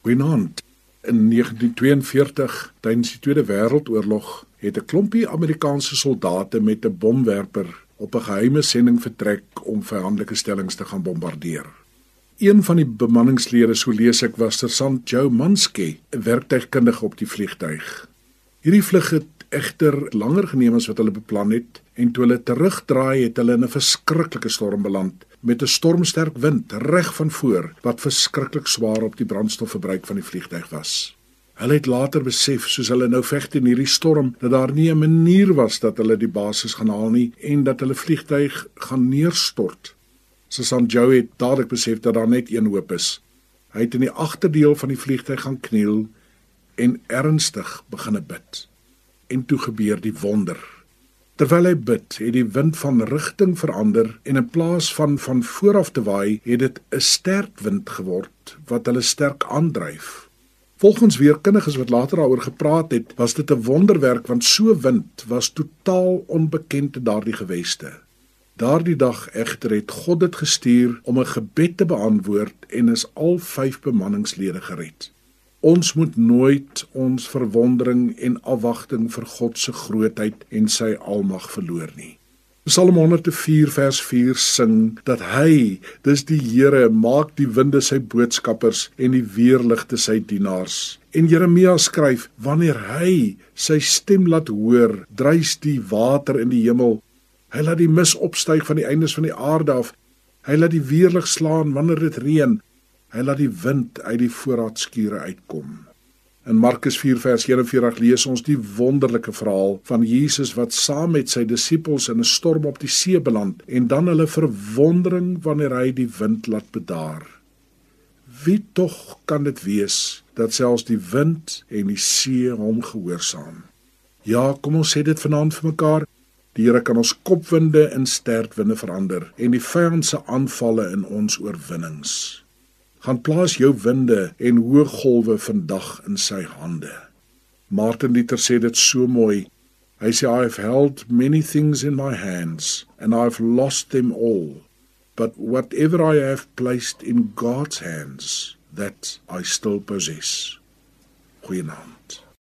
Goeienaand. In 1942, tydens die Tweede Wêreldoorlog, het 'n klompie Amerikaanse soldate met 'n bomwerper op 'n geheime sending vertrek om vyandelike stellings te gaan bombardeer. Een van die bemanningslede, so lees ek, was Sergeant Joe Mansky, 'n werktuigkundige op die vliegtuig. Hierdie vlug het egter langer geneem as wat hulle beplan het en toe hulle terugdraai het hulle in 'n verskriklike storm beland met 'n stormsterk wind reg van voor wat verskriklik swaar op die brandstofverbruik van die vliegtyg was. Hulle het later besef soos hulle nou veg teen hierdie storm dat daar nie 'n manier was dat hulle die basis gaan haal nie en dat hulle vliegtyg gaan neerstort. Susan Joe het dadelik besef dat daar net een hoop is. Hy het in die agterdeel van die vliegtyg gaan kniel en ernstig begine bid. En toe gebeur die wonder. Terwyl hy bid, het die wind van rigting verander en in plaas van van vooraf te waai, het dit 'n sterk wind geword wat hulle sterk aandryf. Volgens weerkundiges wat later daaroor gepraat het, was dit 'n wonderwerk want so wind was totaal onbekend in daardie geweste. Daardie dag egter het God dit gestuur om 'n gebed te beantwoord en is al 5 bemanningslede gered. Ons moet nooit ons verwondering en afwagting vir God se grootheid en sy almag verloor nie. Psalm 104 vers 4 sing dat hy, dis die Here, maak die winde sy boodskappers en die weerligte sy dienaars. En Jeremia skryf: Wanneer hy sy stem laat hoor, dreis die water in die hemel. Hy laat die mis opstyg van die eindes van die aarde af. Hy laat die weerlig slaan wanneer dit reën. Hy laat die wind uit die voorraadskure uitkom. In Markus 4 vers 41 lees ons die wonderlike verhaal van Jesus wat saam met sy disippels in 'n storm op die see beland en dan hulle verwondering wanneer hy die wind laat bedaar. Wie tog kan dit wees dat selfs die wind en die see hom gehoorsaam? Ja, kom ons sê dit vanaand vir mekaar. Die Here kan ons kopwinde in sterkwinde verander en die vyand se aanvalle in ons oorwinnings gaan plaas jou winde en hoë golwe vandag in sy hande. Martin Luther sê dit so mooi. Hy sê I've held many things in my hands and I've lost them all. But whatever I have placed in God's hands, that I still possess. Goeienaand.